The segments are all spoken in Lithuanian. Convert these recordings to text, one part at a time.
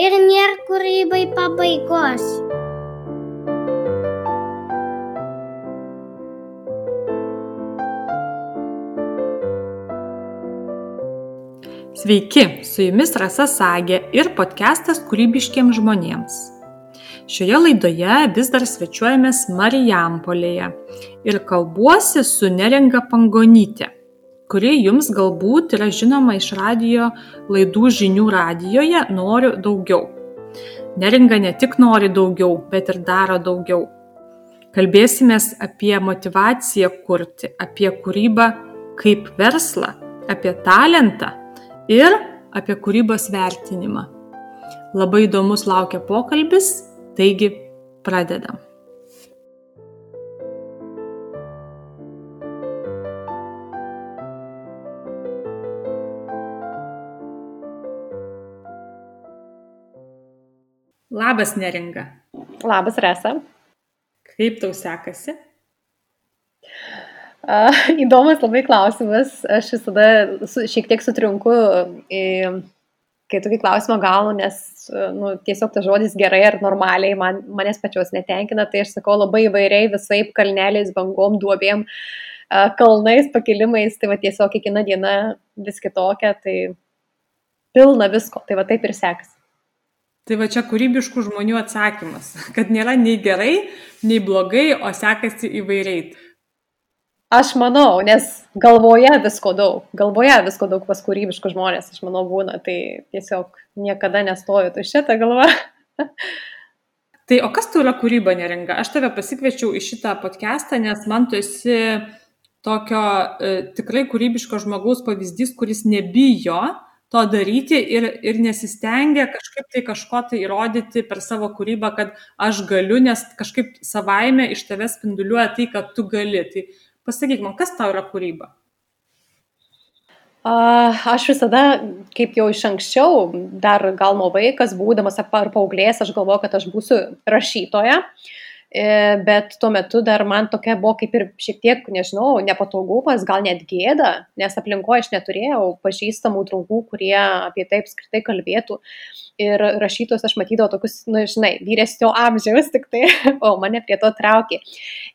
ir nėra kūrybai pabaigos. Sveiki, su jumis Rasa Sagė ir podcastas kūrybiškiams žmonėms. Šioje laidoje vis dar svečiuojamės Marijampolėje ir kalbuosi su Neringa Pangonytė, kuri jums galbūt yra žinoma iš radio laidų žinių radijoje Noriu daugiau. Neringa ne tik nori daugiau, bet ir daro daugiau. Kalbėsimės apie motivaciją kurti, apie kūrybą kaip verslą, apie talentą ir apie kūrybos vertinimą. Labai įdomus laukia pokalbis, taigi pradedam. Labas neringa. Labas Resa. Kaip tau sekasi? Uh, įdomus labai klausimas. Aš visada su, šiek tiek sutrinku, į, kai tokį klausimą gaunu, nes nu, tiesiog tas žodis gerai ar normaliai man, manęs pačios netenkina, tai aš sakau labai įvairiai, visai kalneliais, bangom, duobėm, kalnais, pakilimais, tai va tiesiog kiekviena diena vis kitokia, tai pilna visko, tai va taip ir sekasi. Tai va čia kūrybiškų žmonių atsakymas, kad nėra nei gerai, nei blogai, o sekasi įvairiai. Aš manau, nes galvoje visko daug, galvoje visko daug pas kūrybiškus žmonės, aš manau, būna, tai tiesiog niekada nestoju tuščia ta galva. tai o kas tu yra kūryba neringa? Aš tave pasikviečiau į šitą podcastą, nes man tu esi tokio e, tikrai kūrybiško žmogaus pavyzdys, kuris nebijo to daryti ir, ir nesistengia kažkaip tai kažko tai įrodyti per savo kūrybą, kad aš galiu, nes kažkaip savaime iš tavęs spinduliuoja tai, kad tu gali. Tai Pasakyk man, kas tau yra kūryba? Aš visada, kaip jau iš anksčiau, dar gal nuo vaikas, būdamas ar paauglės, aš galvoju, kad aš būsiu rašytoja. E, bet tuo metu dar man tokia buvo kaip ir šiek tiek, nežinau, nepatogumas, gal net gėda, nes aplinkoje aš neturėjau pažįstamų draugų, kurie apie tai apskritai kalbėtų. Ir rašytojus aš matydavau tokius, na, nu, žinai, vyresnio amžiaus tik tai, o mane prie to traukė.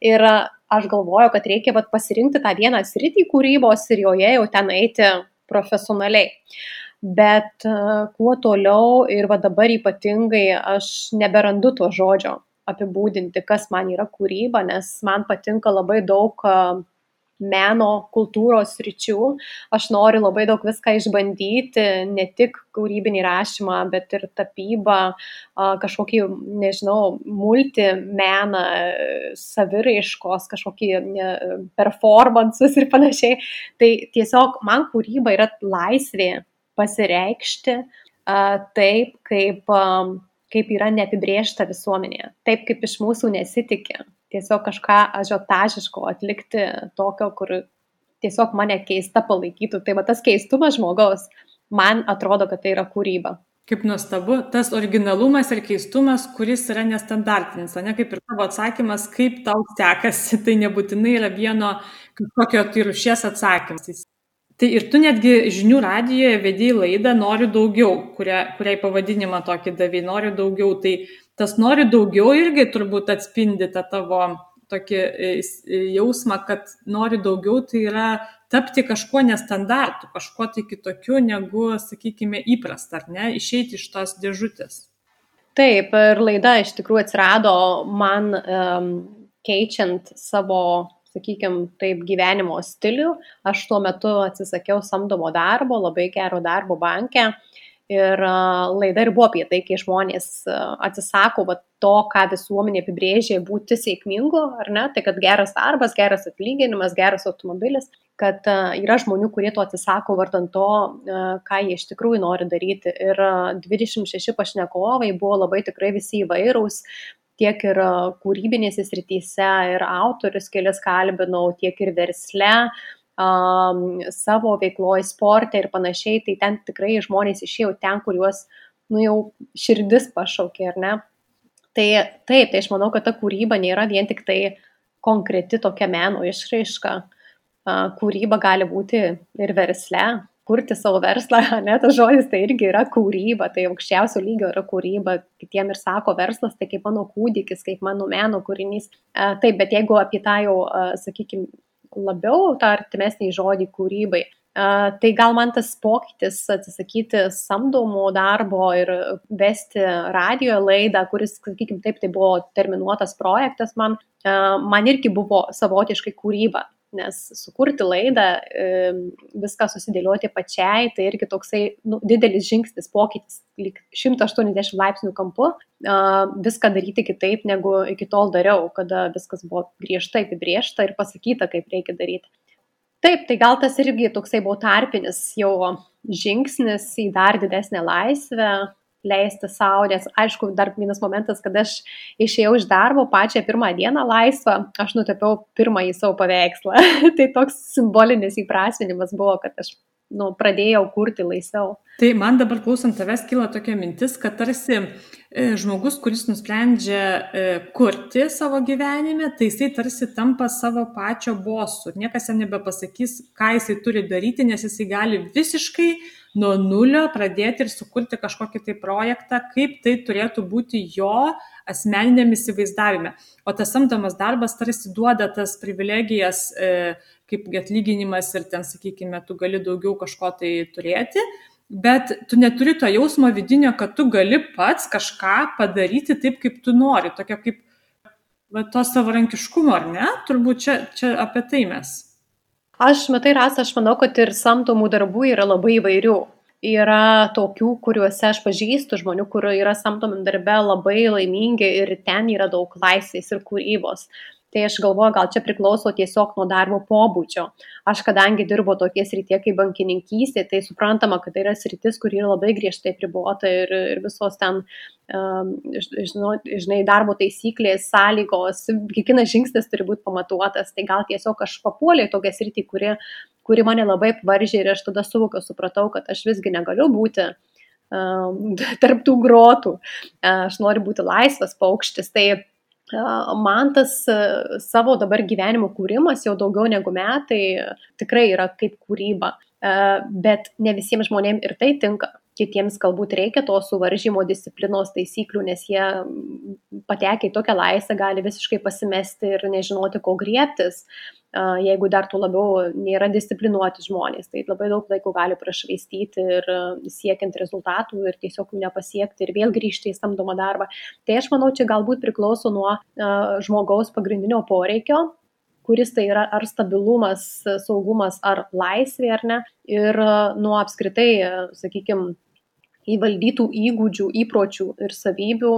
Ir aš galvoju, kad reikia vat, pasirinkti tą vieną sritį kūrybos ir joje jau ten eiti profesionaliai. Bet uh, kuo toliau ir va dabar ypatingai aš neberandu to žodžio apibūdinti, kas man yra kūryba, nes man patinka labai daug meno, kultūros ryčių. Aš noriu labai daug viską išbandyti, ne tik kūrybinį rašymą, bet ir tapybą, kažkokį, nežinau, multimeną, saviraiškos, kažkokį performances ir panašiai. Tai tiesiog man kūryba yra laisvė pasireikšti taip, kaip kaip yra neapibriešta visuomenėje, taip kaip iš mūsų nesitikė tiesiog kažką ažiotažiško atlikti tokio, kur tiesiog mane keista palaikytų. Tai va tas keistumas žmogaus, man atrodo, kad tai yra kūryba. Kaip nuostabu, tas originalumas ir keistumas, kuris yra nestandartinis, o ne kaip ir tavo atsakymas, kaip tau sekasi, tai nebūtinai yra vieno kažkokio tai rušies atsakymas. Tai ir tu netgi žinių radijoje vedėjai laidą Noriu daugiau, kuria, kuriai pavadinimą tokį davai, Noriu daugiau. Tai tas nori daugiau irgi turbūt atspindi tą tavo tokį e, e, jausmą, kad nori daugiau, tai yra tapti kažkuo nestandartu, kažkuo tai kitokiu negu, sakykime, įprasta, ar ne, išeiti iš tos dėžutės. Taip, ir laida iš tikrųjų atsirado man um, keičiant savo, sakykime, taip gyvenimo stilių. Aš tuo metu atsisakiau samdomo darbo, labai gero darbo banke. Ir laida ir buvo apie tai, kai žmonės atsisako va, to, ką visuomenė apibrėžė būti sėkmingu, ar ne, tai kad geras darbas, geras atlyginimas, geras automobilis, kad yra žmonių, kurie to atsisako vardant to, ką jie iš tikrųjų nori daryti. Ir 26 pašnekovai buvo labai tikrai visi įvairūs, tiek ir kūrybinėse srityse, ir autorius kelias kalbinau, tiek ir versle, um, savo veikloje, sporte ir panašiai, tai ten tikrai žmonės išėjo ten, kur juos, nu jau širdis pašaukė, ar ne? Tai taip, tai aš manau, kad ta kūryba nėra vien tik tai konkreti tokia meno išraiška. Kūryba gali būti ir versle, kurti savo verslą, ne, tas žodis tai irgi yra kūryba, tai aukščiausio lygio yra kūryba, kitiem ir sako verslas, tai kaip mano kūdikis, kaip mano meno kūrinys. Taip, bet jeigu apie tą jau, sakykime, labiau tą artimesnį žodį kūrybai, Tai gal man tas pokytis atsisakyti samdomo darbo ir vesti radio laidą, kuris, sakykime, taip, tai buvo terminuotas projektas, man, man irgi buvo savotiškai kūryba nes sukurti laidą, viską susidėlioti pačiai, tai irgi toksai nu, didelis žingsnis, pokytis, lyg 180 laipsnių kampu, viską daryti kitaip, negu iki tol dariau, kada viskas buvo griežtai apibriešta ir pasakyta, kaip reikia daryti. Taip, tai gal tas irgi toksai buvo tarpinis jau žingsnis į dar didesnę laisvę, leisti savo, nes aišku, dar vienas momentas, kad aš išėjau iš darbo pačią pirmą dieną laisvą, aš nutapiau pirmąjį savo paveikslą. tai toks simbolinis įprasminimas buvo, kad aš nu, pradėjau kurti laisviau. Tai man dabar klausant tavęs kyla tokia mintis, kad tarsi e, žmogus, kuris nusprendžia e, kurti savo gyvenime, tai jisai tarsi tampa savo pačio bosu. Niekas jam nebepasakys, ką jisai turi daryti, nes jisai gali visiškai nuo nulio pradėti ir sukurti kažkokį tai projektą, kaip tai turėtų būti jo asmeniniam įsivaizdavime. O tas samdomas darbas tarsi duoda tas privilegijas, e, kaip atlyginimas ir ten, sakykime, tu gali daugiau kažko tai turėti, bet tu neturi to jausmo vidinio, kad tu gali pats kažką padaryti taip, kaip tu nori, tokia kaip va, to savarankiškumo, ar ne? Turbūt čia, čia apie tai mes. Aš, matai, Ras, aš manau, kad ir samdomų darbų yra labai įvairių. Yra tokių, kuriuose aš pažįstu žmonių, kurie yra samdomi darbe labai laimingi ir ten yra daug laisvės ir kūrybos. Tai aš galvoju, gal čia priklauso tiesiog nuo darbo pobūdžio. Aš kadangi dirbo tokie srityje kaip bankininkystė, tai suprantama, kad tai yra sritis, kur yra labai griežtai pribota ir, ir visos ten, um, žinai, darbo taisyklės, sąlygos, kiekvienas žingsnis turi būti pamatuotas. Tai gal tiesiog aš papuoliau tokią sritį, kuri, kuri mane labai varžė ir aš tada suvokiau, supratau, kad aš visgi negaliu būti um, tarptų grotų. Aš noriu būti laisvas paukštis. Tai man tas savo dabar gyvenimo kūrimas jau daugiau negu metai tikrai yra kaip kūryba, bet ne visiems žmonėms ir tai tinka. Kitiems galbūt reikia to suvaržymo disciplinos taisyklių, nes jie patekę į tokią laisvę gali visiškai pasimesti ir nežinoti, ko griebtis jeigu dar tuo labiau nėra disciplinuoti žmonės. Tai labai daug laiko gali prašvaistyti ir siekiant rezultatų ir tiesiog jų nepasiekti ir vėl grįžti į samdomą darbą. Tai aš manau, čia galbūt priklauso nuo žmogaus pagrindinio poreikio kuris tai yra ar stabilumas, saugumas, ar laisvė, ar ne, ir nuo apskritai, sakykime, įvaldytų įgūdžių, įpročių ir savybių,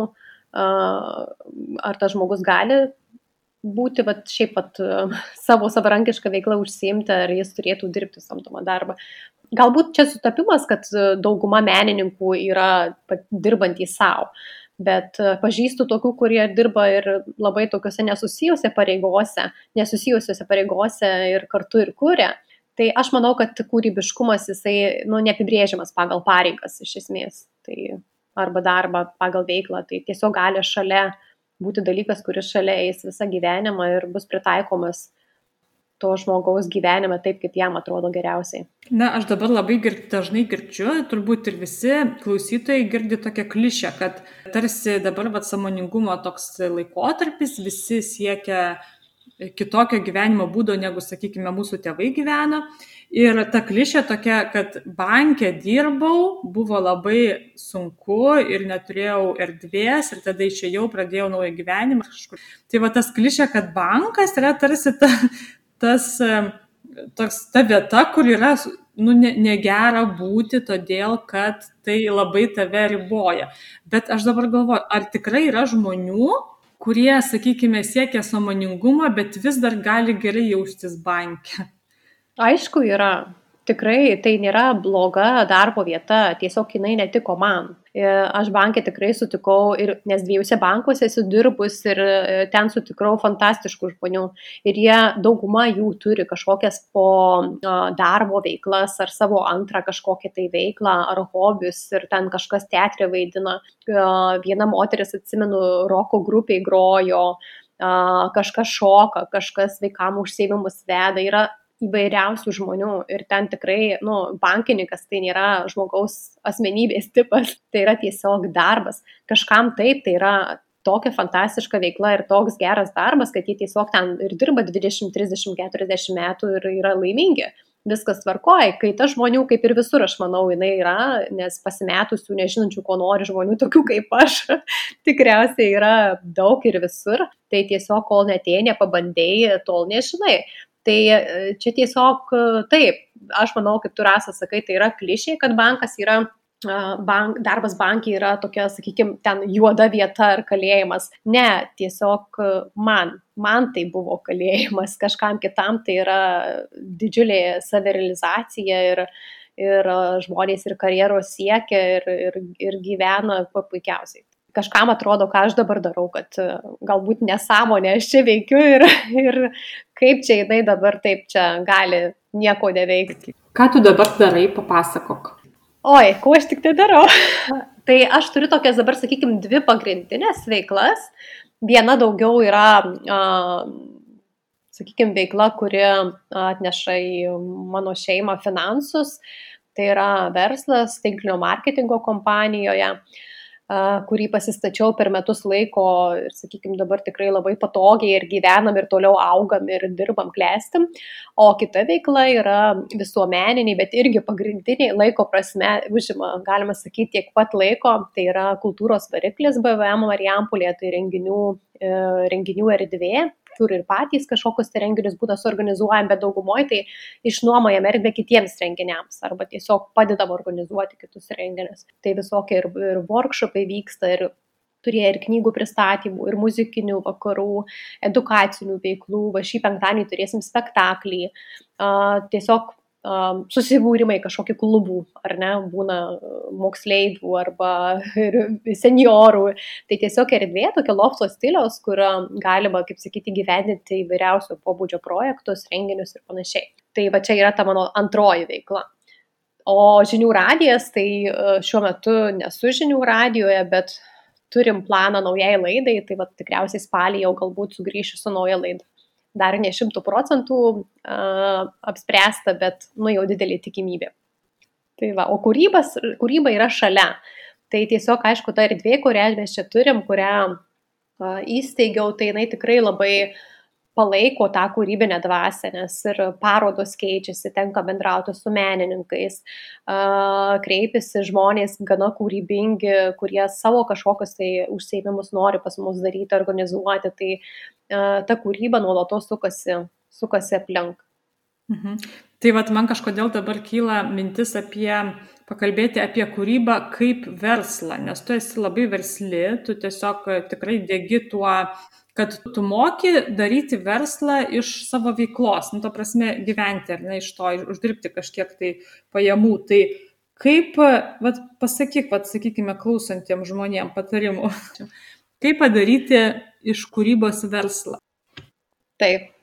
ar tas žmogus gali būti, vat, šiaip pat savo savarankišką veiklą užsiimti, ar jis turėtų dirbti samdomą darbą. Galbūt čia sutapimas, kad dauguma menininkų yra dirbantys savo, bet pažįstu tokių, kurie dirba ir labai tokiuose nesusijusiuose pareigose, nesusijusiuose pareigose ir kartu ir kuria. Tai aš manau, kad kūrybiškumas jisai nu, neapibrėžiamas pagal pareigas iš esmės. Tai arba darbą pagal veiklą, tai tiesiog gali šalia uh, būti dalykas, kuris šalia eis visą gyvenimą ir bus pritaikomas to žmogaus gyvenime taip, kaip jam atrodo geriausiai. Na, aš dabar labai gir, dažnai girdžiu, turbūt ir visi klausytojai girdi tokią klišę, kad tarsi dabar vat samoningumo toks laikotarpis, visi siekia kitokio gyvenimo būdo, negu, sakykime, mūsų tėvai gyveno. Ir ta klišė tokia, kad bankė dirbau, buvo labai sunku ir neturėjau erdvės ir tada išėjau, pradėjau naują gyvenimą. Tai va tas klišė, kad bankas yra tarsi ta, tas, tas, ta vieta, kur yra nu, ne, negera būti, todėl kad tai labai tave riboja. Bet aš dabar galvoju, ar tikrai yra žmonių, kurie, sakykime, siekia samoningumo, bet vis dar gali gerai jaustis bankė. Aišku, yra. Tikrai tai nėra bloga darbo vieta, tiesiog jinai netiko man. E, aš bankė tikrai sutikau, ir, nes dviejose bankuose esu dirbus ir e, ten sutikau fantastiškų žmonių. Ir jie, dauguma jų turi kažkokias po darbo veiklas ar savo antrą kažkokią tai veiklą ar hobius ir ten kažkas teatrė vaidina. E, viena moteris, atsimenu, roko grupiai grojo, kažkas šoka, kažkas vaikam užsėmimus veda. Yra įvairiausių žmonių ir ten tikrai, nu, bankininkas tai nėra žmogaus asmenybės tipas, tai yra tiesiog darbas. Kažkam taip, tai yra tokia fantastiška veikla ir toks geras darbas, kad jie tiesiog ten ir dirba 20, 30, 40 metų ir yra laimingi viskas tvarkoja, kai ta žmonių, kaip ir visur, aš manau, jinai yra, nes pasimetusių, nežinančių, ko nori žmonių, tokių kaip aš, tikriausiai yra daug ir visur, tai tiesiog kol netėjai, nepabandėjai, tol nežinai. Tai e, čia tiesiog taip, aš manau, kaip tu rasa sakai, tai yra klišė, kad bankas yra bank, darbas bankiai yra tokia, sakykime, ten juoda vieta ar kalėjimas. Ne, tiesiog man, man tai buvo kalėjimas, kažkam kitam tai yra didžiulė savirealizacija ir, ir žmonės ir karjeros siekia ir, ir, ir gyvena puikiausiai. Kažkam atrodo, ką aš dabar darau, kad galbūt nesąmonė aš čia veikiu ir, ir kaip čia jinai dabar taip čia gali nieko neveikti. Ką tu dabar darai, papasakok. Oi, kuo aš tik tai darau? tai aš turiu tokias dabar, sakykime, dvi pagrindinės veiklas. Viena daugiau yra, uh, sakykime, veikla, kuri atneša į mano šeimą finansus. Tai yra verslas tinklinio marketingo kompanijoje. Uh, kurį pasistačiau per metus laiko ir, sakykime, dabar tikrai labai patogiai ir gyvenam ir toliau augam ir dirbam, klestim. O kita veikla yra visuomeniniai, bet irgi pagrindiniai laiko prasme užima, galima sakyti, tiek pat laiko. Tai yra kultūros variklis BVM Marijampolė, tai renginių, e, renginių erdvė, kur ir patys kažkokius tai renginius būna suorganizuojam, bet daugumoje tai išnuomojam erdvę kitiems renginiams arba tiesiog padedam organizuoti kitus renginius. Tai visokie ir, ir workshopai vyksta, ir turėjo ir knygų pristatymų, ir muzikinių vakarų, edukacinių veiklų. Va šį penktadienį turėsim spektaklį. Tiesiog susibūrimai kažkokių klubų, ar ne, būna moksleivių arba seniorų. Tai tiesiog erdvė, tokia lofto stiliaus, kur galima, kaip sakyti, gyvendinti įvairiausių pobūdžio projektus, renginius ir panašiai. Tai va čia yra ta mano antroji veikla. O žinių radijas, tai šiuo metu nesu žinių radijoje, bet turim planą naujai laidai, tai va tikriausiai spalį jau galbūt sugrįšiu su nauja laida dar ne šimtų procentų uh, apspręsta, bet nu jau didelė tikimybė. Tai va, o kūrybas, kūryba yra šalia. Tai tiesiog, aišku, ta erdvė, kurią mes čia turim, kurią uh, įsteigiau, tai jinai tikrai labai palaiko tą kūrybinę dvasę, nes ir parodos keičiasi, tenka bendrauti su menininkais, kreipiasi žmonės gana kūrybingi, kurie savo kažkokius tai užsėmimus nori pas mus daryti, organizuoti. Tai ta kūryba nuolatos sukasi, sukasi aplink. Mhm. Tai vad man kažkodėl dabar kyla mintis apie pakalbėti apie kūrybą kaip verslą, nes tu esi labai versli, tu tiesiog tikrai dėgi tuo, kad tu moki daryti verslą iš savo veiklos, nu, to prasme gyventi ar ne iš to, uždirbti kažkiek tai pajamų. Tai kaip, vat, pasakyk, vat, sakykime, klausantiems žmonėms patarimų, kaip padaryti iš kūrybos verslą. Taip.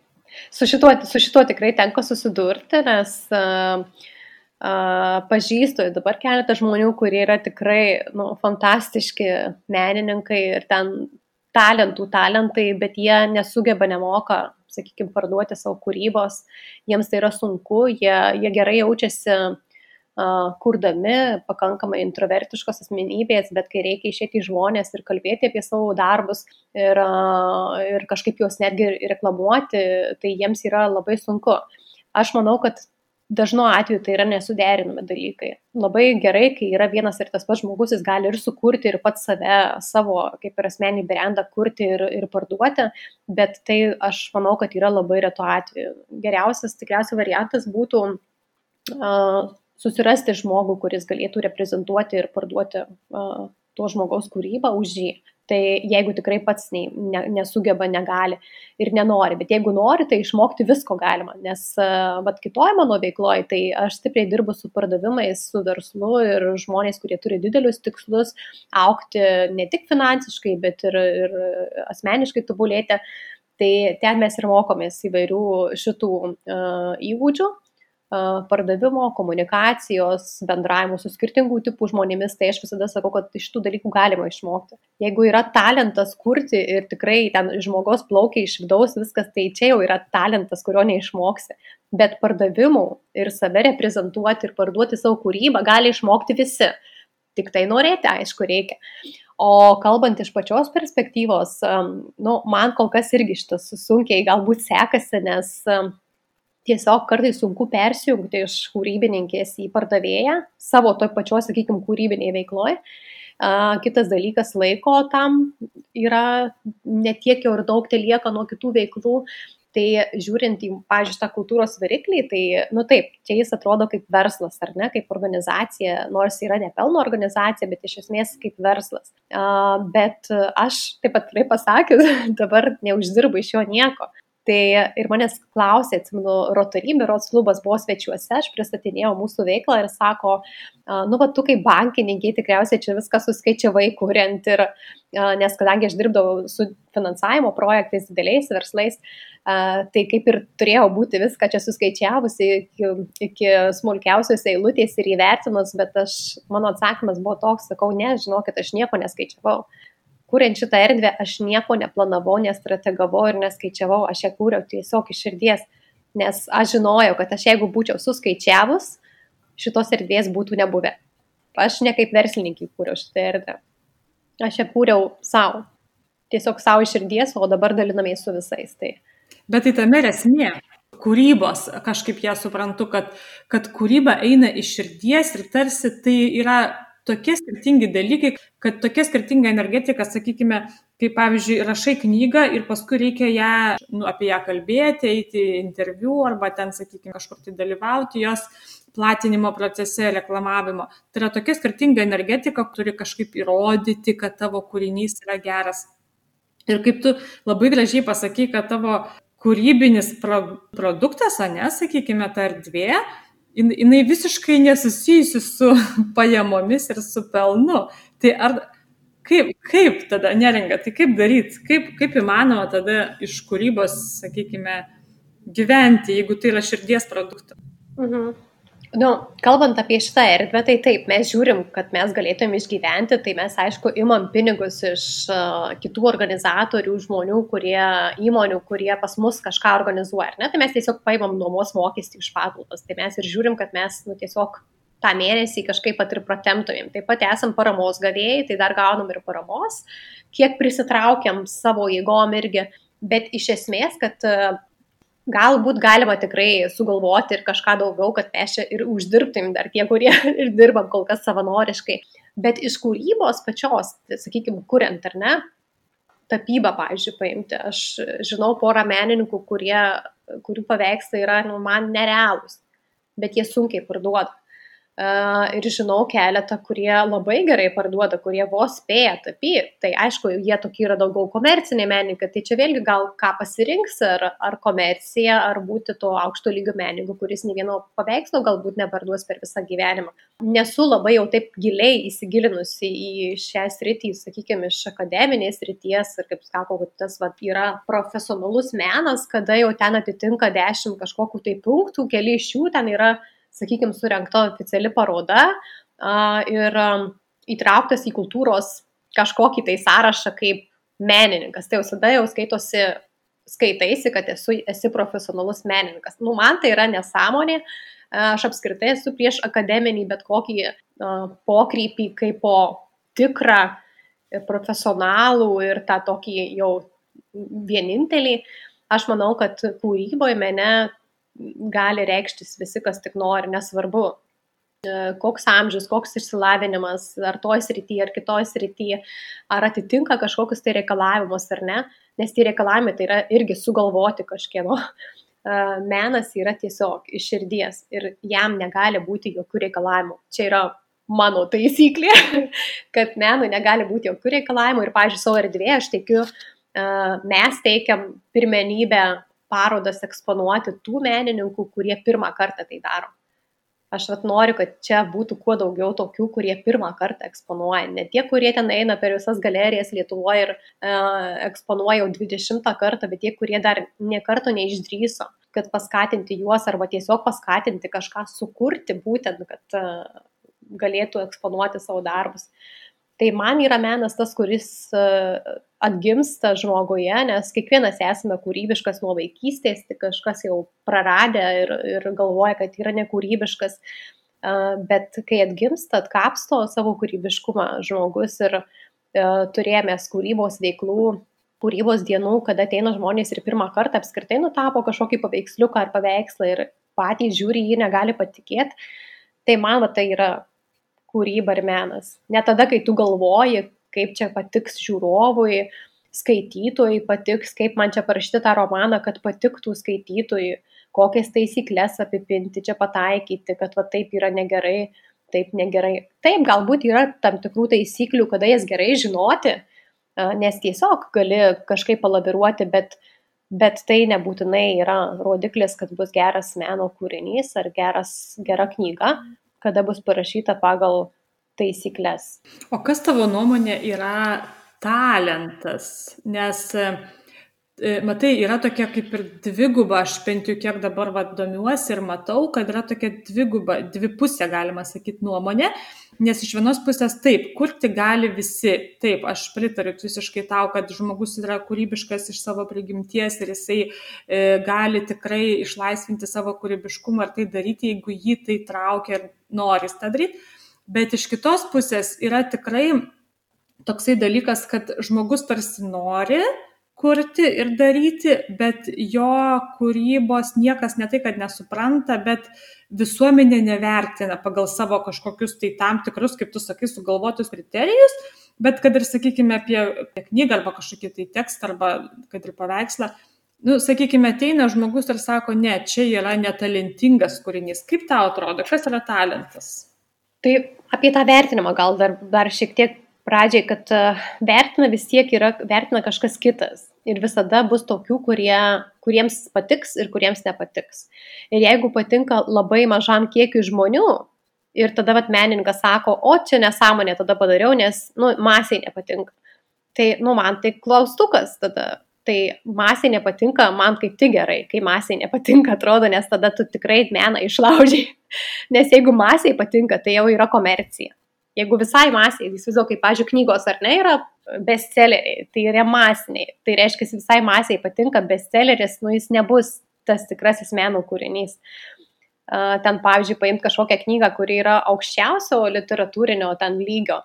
Su šituo, su šituo tikrai tenka susidurti, nes uh, uh, pažįstu dabar keletą žmonių, kurie yra tikrai nu, fantastiški menininkai ir ten talentų, talentai, bet jie nesugeba, nemoka, sakykime, parduoti savo kūrybos, jiems tai yra sunku, jie, jie gerai jaučiasi kurdami pakankamai introvertiškos asmenybės, bet kai reikia išėti į žmonės ir kalbėti apie savo darbus ir, ir kažkaip juos netgi reklamuoti, tai jiems yra labai sunku. Aš manau, kad dažnu atveju tai yra nesuderinami dalykai. Labai gerai, kai yra vienas ir tas pats žmogus, jis gali ir sukurti, ir pats save, savo kaip ir asmenį brandą kurti ir, ir parduoti, bet tai aš manau, kad yra labai reto atveju. Geriausias tikriausiai variantas būtų uh, susirasti žmogų, kuris galėtų reprezentuoti ir parduoti uh, to žmogaus kūrybą už jį. Tai jeigu tikrai pats ne, ne, nesugeba, negali ir nenori, bet jeigu nori, tai išmokti visko galima, nes vat kitoj mano veikloje, tai aš stipriai dirbu su pardavimais, su verslu ir žmonės, kurie turi didelius tikslus, aukti ne tik finansiškai, bet ir, ir asmeniškai tobulėti. Tai ten mes ir mokomės įvairių šitų uh, įgūdžių pardavimo, komunikacijos, bendravimo su skirtingų tipų žmonėmis, tai aš visada sakau, kad iš tų dalykų galima išmokti. Jeigu yra talentas kurti ir tikrai ten žmogaus plaukia iš vidaus viskas, tai čia jau yra talentas, kurio neišmoksi. Bet pardavimų ir save reprezentuoti ir parduoti savo kūrybą gali išmokti visi. Tik tai norėti, aišku, reikia. O kalbant iš pačios perspektyvos, nu, man kol kas irgi šitas sunkiai galbūt sekasi, nes tiesiog kartais sunku persijungti iš kūrybininkės į pardavėją savo toj pačioj, sakykime, kūrybinėje veikloje. Kitas dalykas, laiko tam yra netiek jau ir daug, tai lieka nuo kitų veiklų. Tai žiūrint į, pažiūrėjau, tą kultūros variklį, tai, nu taip, čia jis atrodo kaip verslas, ar ne, kaip organizacija, nors yra ne pelno organizacija, bet iš esmės kaip verslas. Uh, bet aš, taip pat tikrai pasakius, dabar neuždirbu iš jo nieko. Tai ir manęs klausė, atsimenu, Rotary Biuros klubas buvo svečiuose, aš pristatinėjau mūsų veiklą ir sako, nu, va, tu kaip bankininkai tikriausiai čia viską suskaičiavai, kuriant ir, nes kadangi aš dirbdavau su finansavimo projektais, dideliais verslais, tai kaip ir turėjau būti viską čia suskaičiavusi iki, iki smulkiausios eilutės ir įvertinus, bet aš, mano atsakymas buvo toks, sakau, ne, žinokit, aš nieko neskaičiavau kuriant šitą erdvę aš nieko neplanavau, nestrategavau ir neskaičiavau, aš ją kūriau tiesiog iš širdies, nes aš žinojau, kad aš jeigu būčiau suskaičiavus, šitos erdvės būtų nebuvę. Aš ne kaip verslininkai kūriau šitą erdvę. Aš ją kūriau savo. Tiesiog savo iš širdies, o dabar dalinamės su visais. Tai. Bet tai tame esmė kūrybos, kažkaip ją suprantu, kad, kad kūryba eina iš širdies ir tarsi tai yra tokie skirtingi dalykai, kad tokia skirtinga energetika, sakykime, kaip pavyzdžiui, rašai knygą ir paskui reikia ją, nu, apie ją kalbėti, eiti interviu arba ten, sakykime, kažkur tai dalyvauti jos platinimo procese, reklamavimo. Tai yra tokia skirtinga energetika, turi kažkaip įrodyti, kad tavo kūrinys yra geras. Ir kaip tu labai gražiai pasakai, kad tavo kūrybinis pro produktas, o ne, sakykime, ta erdvė, jinai visiškai nesusijusi su pajamomis ir su pelnu. Tai ar kaip, kaip tada neringa, tai kaip daryti, kaip, kaip įmanoma tada iš kūrybos, sakykime, gyventi, jeigu tai yra širdies produktas? Mhm. Nu, kalbant apie šitą erdvę, tai taip, mes žiūrim, kad mes galėtumėm išgyventi, tai mes aišku imam pinigus iš uh, kitų organizatorių, žmonių, kurie, įmonių, kurie pas mus kažką organizuoja. Ne? Tai mes tiesiog paimam nuomos mokestį iš patalpas. Tai mes ir žiūrim, kad mes nu, tiesiog tą mėnesį kažkaip pat ir pratemtumėm. Taip pat esam paramos gavėjai, tai dar gaunam ir paramos, kiek prisitraukiam savo jėgom irgi. Bet iš esmės, kad uh, galbūt galima tikrai sugalvoti ir kažką daugiau, kad mes čia ir uždirbtum dar tie, kurie ir dirbam kol kas savanoriškai. Bet iš kūrybos pačios, sakykime, kuriant ar ne, tapybą, pavyzdžiui, paimti. Aš žinau porą menininkų, kurie, kurių paveikslai yra nu, man nerealūs, bet jie sunkiai parduoda ir žinau keletą, kurie labai gerai parduoda, kurie vos spėja tapyti. Tai aišku, jie tokie yra daugiau komerciniai menininkai, tai čia vėlgi gal ką pasirinks, ar, ar komercija, ar būti to aukšto lygio menininku, kuris nei vieno paveikslo galbūt neparduos per visą gyvenimą. Nesu labai jau taip giliai įsigilinusi į šią sritį, sakykime, iš akademinės srities ir kaip sako, kad tas va, yra profesionalus menas, kada jau ten atitinka dešimt kažkokių tai punktų, keli iš jų ten yra sakykime, surinkta oficiali paroda ir įtrauktas į kultūros kažkokį tai sąrašą kaip menininkas. Tai jau tada jau skaitosi, skaitaisi, kad esu, esi profesionalus menininkas. Nu, man tai yra nesąmonė. Aš apskritai esu prieš akademinį bet kokį uh, pokrypį kaip po tikrą profesionalų ir tą tokį jau vienintelį. Aš manau, kad kūryboje mene gali reikštis visi, kas tik nori, nesvarbu, e, koks amžius, koks išsilavinimas, ar toj srity, ar kitoj srity, ar atitinka kažkokius tai reikalavimus ar ne, nes tie reikalavimai tai yra irgi sugalvoti kažkieno. E, menas yra tiesiog iš širdies ir jam negali būti jokių reikalavimų. Čia yra mano taisyklė, kad menui negali būti jokių reikalavimų ir, pažiūrėjau, savo erdvėje aš teikiu, e, mes teikiam pirmenybę parodas eksponuoti tų menininkų, kurie pirmą kartą tai daro. Aš vat noriu, kad čia būtų kuo daugiau tokių, kurie pirmą kartą eksponuoja. Ne tie, kurie ten eina per visas galerijas Lietuvoje ir e, eksponuoja jau 20 kartą, bet tie, kurie dar nie karto neišdryso. kad paskatinti juos arba tiesiog paskatinti kažką sukurti būtent, kad uh, galėtų eksponuoti savo darbus. Tai man yra menas tas, kuris uh, atgimsta žmoguje, nes kiekvienas esame kūrybiškas nuo vaikystės, tik kažkas jau praradė ir, ir galvoja, kad yra nekūrybiškas. Bet kai atgimsta, atkapsto savo kūrybiškumą žmogus ir uh, turėjome kūrybos veiklų kūrybos dienų, kada ateina žmonės ir pirmą kartą apskritai nutapo kažkokį paveiksliuką ar paveikslą ir patys žiūri jį, negali patikėti, tai man va, tai yra kūryba ir menas. Ne tada, kai tu galvoji, kaip čia patiks žiūrovui, skaitytojui patiks, kaip man čia parašyti tą romaną, kad patiktų skaitytojui, kokias taisyklės apipinti, čia pataikyti, kad va taip yra negerai, taip negerai. Taip, galbūt yra tam tikrų taisyklių, kada jas gerai žinoti, nes tiesiog gali kažkaip palaviruoti, bet, bet tai nebūtinai yra rodiklis, kad bus geras meno kūrinys ar geras, gera knyga, kada bus parašyta pagal taisyklės. O kas tavo nuomonė yra talentas? Nes E, matai, yra tokia kaip ir dviguba, aš bent jau kiek dabar va, domiuosi ir matau, kad yra tokia dviguba, dvipusė, galima sakyti, nuomonė, nes iš vienos pusės taip, kurti gali visi, taip, aš pritariu visiškai tau, kad žmogus yra kūrybiškas iš savo prigimties ir jisai e, gali tikrai išlaisvinti savo kūrybiškumą ir tai daryti, jeigu jį tai traukia ir nori tą daryti, bet iš kitos pusės yra tikrai toksai dalykas, kad žmogus tarsi nori, kurti ir daryti, bet jo kūrybos niekas ne tai, kad nesupranta, bet visuomenė nevertina pagal savo kažkokius tai tam tikrus, kaip tu sakai, sugalvotus kriterijus, bet kad ir, sakykime, apie, apie knygą arba kažkokį tai tekstą arba kad ir paveikslą, nu, sakykime, ateina žmogus ir sako, ne, čia yra netalentingas kūrinys. Kaip tau atrodo, kas yra talentas? Tai apie tą vertinimą gal dar, dar šiek tiek pradžiai, kad e, vertina vis tiek yra, vertina kažkas kitas. Ir visada bus tokių, kurie, kuriems patiks ir kuriems nepatiks. Ir jeigu patinka labai mažam kiekiu žmonių, ir tada vat menininkas sako, o čia nesąmonė tada padariau, nes, nu, masiai nepatinka. Tai, nu, man tai klaustukas tada. Tai masiai nepatinka, man kaip tik gerai, kai masiai nepatinka, atrodo, nes tada tu tikrai meną išlaužiai. Nes jeigu masiai patinka, tai jau yra komercija. Jeigu visai masiai, įsivaizduoju, kaip, pažiūrėjau, knygos ar ne yra bestselleriai, tai yra masiniai, tai reiškia, visai masiai patinka bestselleris, nu jis nebus tas tikrasis meno kūrinys. Ten, pavyzdžiui, paimti kažkokią knygą, kuri yra aukščiausio literatūrinio ten lygio,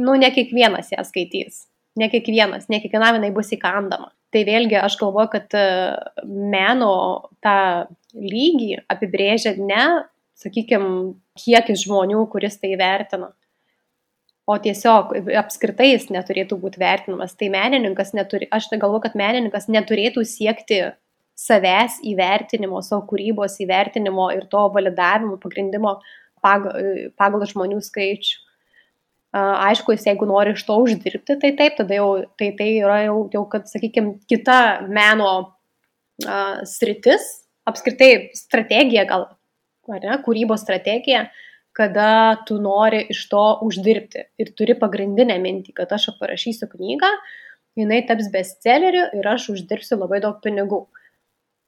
nu ne kiekvienas ją skaitys, ne kiekvienas, ne kiekvienam jinai bus įkandama. Tai vėlgi aš galvoju, kad meno tą lygį apibrėžia ne, sakykime, kiekis žmonių, kuris tai vertina, o tiesiog apskritai jis neturėtų būti vertinamas. Tai menininkas neturi, aš tai galvoju, kad menininkas neturėtų siekti savęs įvertinimo, savo kūrybos įvertinimo ir to validavimo pagrindimo pagal, pagal žmonių skaičių. Aišku, jis jeigu nori iš to uždirbti, tai taip, tada jau tai, tai yra jau, jau kad, sakykime, kita meno uh, sritis, apskritai strategija gal, ar ne, kūrybos strategija, uh, kada tu nori iš to uždirbti ir turi pagrindinę mintį, kad aš parašysiu knygą, jinai taps bestselleriu ir aš uždirbsiu labai daug pinigų.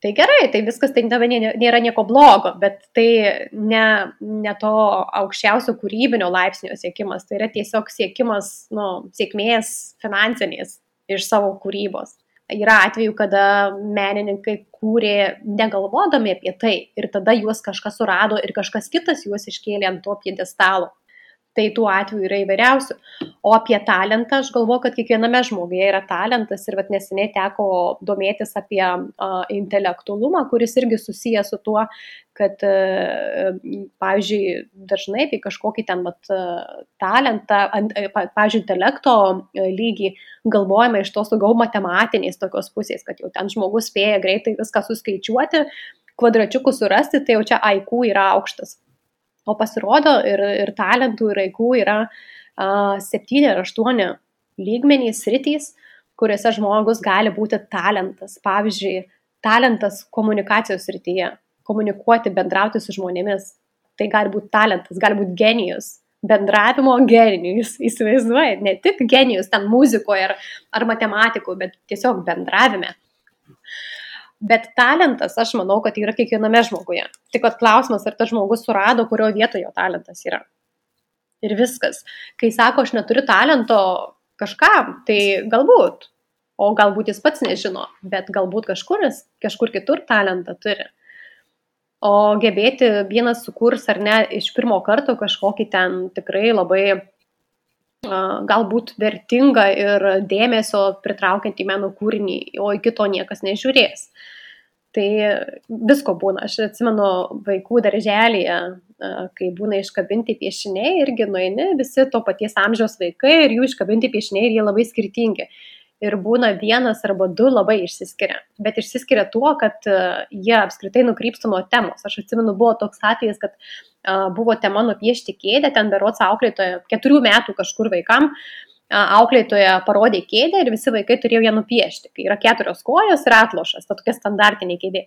Tai gerai, tai viskas tai nėra nieko blogo, bet tai ne, ne to aukščiausio kūrybinio laipsnio siekimas, tai yra tiesiog siekimas nu, sėkmės finansinės iš savo kūrybos yra atvejų, kada menininkai kūrė negalvodami apie tai ir tada juos kažkas surado ir kažkas kitas juos iškėlė ant to piedestalo. Tai tų atvejų yra įvairiausių. O apie talentą aš galvoju, kad kiekviename žmoguje yra talentas ir vat, neseniai teko domėtis apie uh, intelektualumą, kuris irgi susijęs su tuo, kad, uh, pavyzdžiui, dažnai apie kažkokį ten vat, uh, talentą, uh, pavyzdžiui, intelekto lygį galvojame iš tos daugiau matematinės tokios pusės, kad jau ten žmogus spėja greitai viską suskaičiuoti, kvadračiukų surasti, tai jau čia IQ yra aukštas. O pasirodo ir, ir talentų, ir aikų yra uh, septyni ar aštuoni lygmenys, rytys, kuriuose žmogus gali būti talentas. Pavyzdžiui, talentas komunikacijos rytyje, komunikuoti, bendrauti su žmonėmis. Tai gali būti talentas, gali būti genijus, bendravimo genijus, įsivaizduoji, ne tik genijus ten muzikoje ar, ar matematikoje, bet tiesiog bendravime. Bet talentas, aš manau, kad yra kiekviename žmoguje. Tik klausimas, ar tas žmogus surado, kurio vietoje jo talentas yra. Ir viskas. Kai sako, aš neturiu talento kažkam, tai galbūt. O galbūt jis pats nežino, bet galbūt kažkuris, kažkur kitur talentą turi. O gebėti vienas sukurs ar ne iš pirmo karto kažkokį ten tikrai labai galbūt vertingą ir dėmesio pritraukiantį meno kūrinį, o iki to niekas nežiūrės. Tai visko būna. Aš atsimenu vaikų darželėje, kai būna iškabinti piešiniai, irgi nueini visi to paties amžiaus vaikai ir jų iškabinti piešiniai ir jie labai skirtingi. Ir būna vienas arba du labai išsiskiria. Bet išsiskiria tuo, kad jie apskritai nukrypsta nuo temos. Aš atsimenu, buvo toks atvejis, kad uh, buvo tema nupiešti kėdę, ten berots auklėtoja, keturių metų kažkur vaikam, auklėtoja parodė kėdę ir visi vaikai turėjo ją nupiešti, kai yra keturios kojos ir atlošas, ta tokia standartinė kėdė.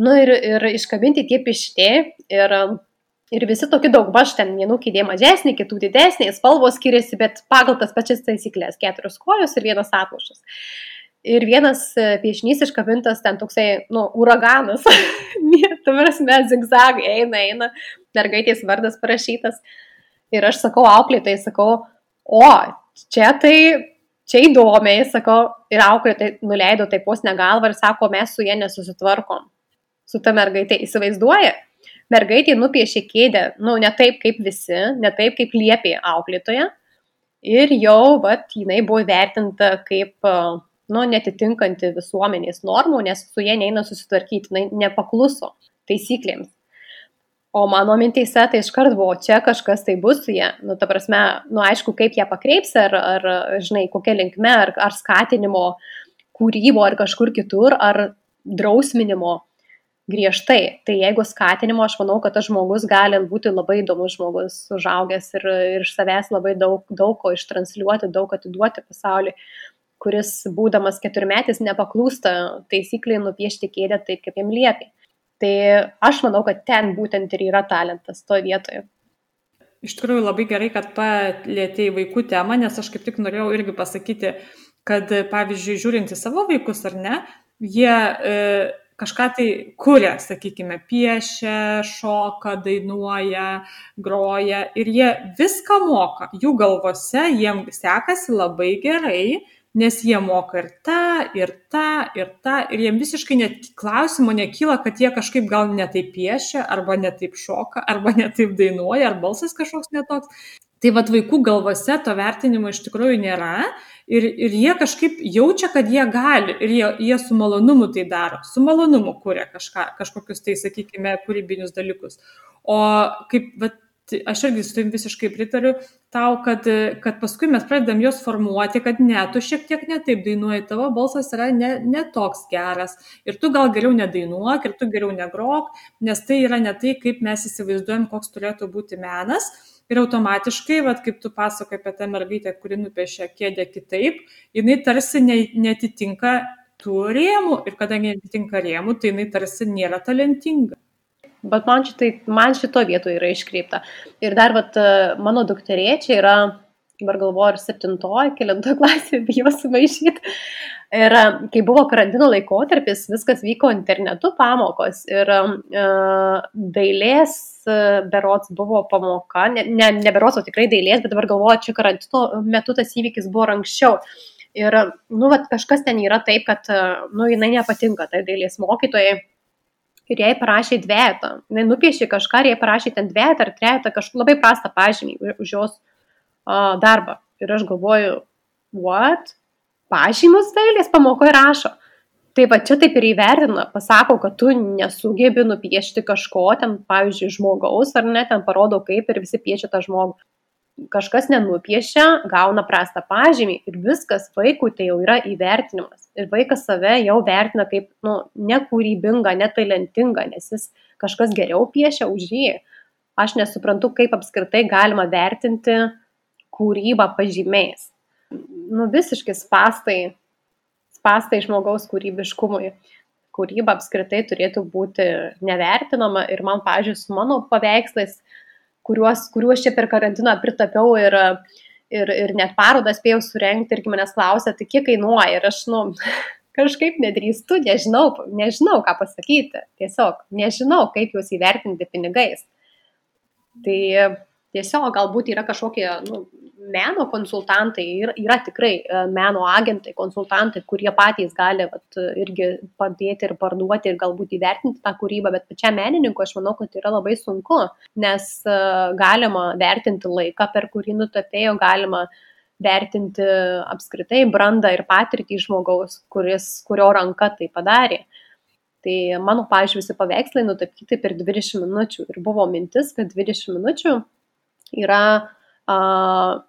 Nu ir, ir iškabinti tie piešti ir, ir visi tokie daug baš ten, vienų kėdė mažesnė, kitų didesnė, spalvos skiriasi, bet pagal tas pačias taisyklės - keturios kojos ir vienas atlošas. Ir vienas e, piešinys iškabintas ten toksai, nu, uraganas. tu prasme, zigzagai eina, eina, mergaitės vardas parašytas. Ir aš sakau auklėtai, sakau, o, čia tai, čia įdomiai, sakau, ir auklėtai nuleido taip pos negalvą ir sako, mes su jie nesusitvarkom. Su ta mergaitė įsivaizduoja. Mergaitė nupiešė kėdę, nu, ne taip kaip visi, ne taip kaip liepė auklėtoje. Ir jau, vat, jinai buvo vertinta kaip nu, netitinkanti visuomenės normų, nes su jie neina susitvarkyti, jinai nepakluso taisyklėms. O mano mintėse tai iškart buvo, čia kažkas tai bus su jie. Nu, ta prasme, nu, aišku, kaip ją pakreips, ar, ar žinai, kokia linkme, ar, ar skatinimo kūrybo, ar kažkur kitur, ar drausminimo griežtai. Tai jeigu skatinimo, aš manau, kad tas žmogus gali būti labai įdomus žmogus, užaugęs ir, ir iš savęs labai daug, daug ko ištransliuoti, daug atiduoti pasauliui kuris, būdamas keturmetis, nepaklūsta taisykliai nupiešti kėdę taip, kaip jam liepia. Tai aš manau, kad ten būtent ir yra talentas to vietoje. Iš tikrųjų labai gerai, kad palėtėjai vaikų temą, nes aš kaip tik norėjau irgi pasakyti, kad pavyzdžiui, žiūrint į savo vaikus ar ne, jie e, kažką tai kuria, sakykime, piešia, šoka, dainuoja, groja ir jie viską moka. Jų galvose jiems sekasi labai gerai nes jie moka ir tą, ir tą, ir tą, ir jiem visiškai net klausimo nekyla, kad jie kažkaip gal netaip piešia, arba netaip šoka, arba netaip dainuoja, ar balsas kažkoks netoks. Tai vad vaikų galvose to vertinimo iš tikrųjų nėra ir, ir jie kažkaip jaučia, kad jie gali ir jie, jie su malonumu tai daro, su malonumu kuria kažką, kažkokius tai, sakykime, kūrybinius dalykus. O kaip, Tai aš irgi su tavim visiškai pritariu tau, kad, kad paskui mes pradedam juos formuoti, kad ne, tu šiek tiek netaip dainuoji, tavo balsas yra ne, ne toks geras ir tu gal geriau nedainuok ir tu geriau negrok, nes tai yra ne tai, kaip mes įsivaizduojam, koks turėtų būti menas. Ir automatiškai, vat, kaip tu pasakai apie tą mergaitę, kuri nupiešė kėdę kitaip, jinai tarsi ne, netitinka tų rėmų ir kadangi netitinka rėmų, tai jinai tarsi nėra talentinga. Bet man, šitai, man šito vietoje yra iškreipta. Ir dar, vat, mano dukterėčia yra, dabar galvoju, ar septintoji, kelintoji klasė, bijau sumaišyti. Ir kai buvo karantino laikotarpis, viskas vyko internetu pamokos. Ir uh, dailės berots buvo pamoka, ne, ne, ne berots, o tikrai dailės, bet dabar galvoju, čia karantino metu tas įvykis buvo anksčiau. Ir, nu, vat, kažkas ten yra taip, kad, nu, jinai nepatinka tai dailės mokytojai ir jai parašė dvietą. Jis nupiešė kažką ir jai parašė ten dvietą ar trejetą, kažkokį labai prastą pažymį už jos uh, darbą. Ir aš galvoju, what? Pažymus dailės pamokoje rašo. Tai va čia taip ir įvertina, pasako, kad tu nesugebi nupiešti kažko, ten, pavyzdžiui, žmogaus, ar ne, ten parodo kaip ir visi piešia tą žmogų kažkas nenupiešia, gauna prastą pažymį ir viskas vaikui tai jau yra įvertinimas. Ir vaikas save jau vertina kaip nu, nekūrybinga, netalentinga, nes jis kažkas geriau piešia už jį. Aš nesuprantu, kaip apskritai galima vertinti kūrybą pažymiais. Nu, visiškai spastai, spastai žmogaus kūrybiškumui. Kūryba apskritai turėtų būti nevertinama ir man, pažiūrėjau, su mano paveikslais, kuriuos, kuriuos čia per karantiną pritapiau ir, ir, ir net parodą spėjau surenkti irgi manęs klausė, tai kiek kainuoja. Ir aš, nu, kažkaip nedrįstu, nežinau, nežinau, ką pasakyti. Tiesiog nežinau, kaip juos įvertinti pinigais. Tai tiesiog galbūt yra kažkokie nu, meno konsultantai, yra, yra tikrai e, meno agentai, konsultantai, kurie patys gali vat, irgi padėti ir parduoti ir galbūt įvertinti tą kūrybą, bet pačiam menininkui aš manau, kad yra labai sunku, nes uh, galima vertinti laiką, per kurį nutapėjo, galima vertinti apskritai brandą ir patirtį žmogaus, kuris, kurio ranka tai padarė. Tai mano, pavyzdžiui, visi paveikslai nutapyti per 20 minučių ir buvo mintis, kad 20 minučių yra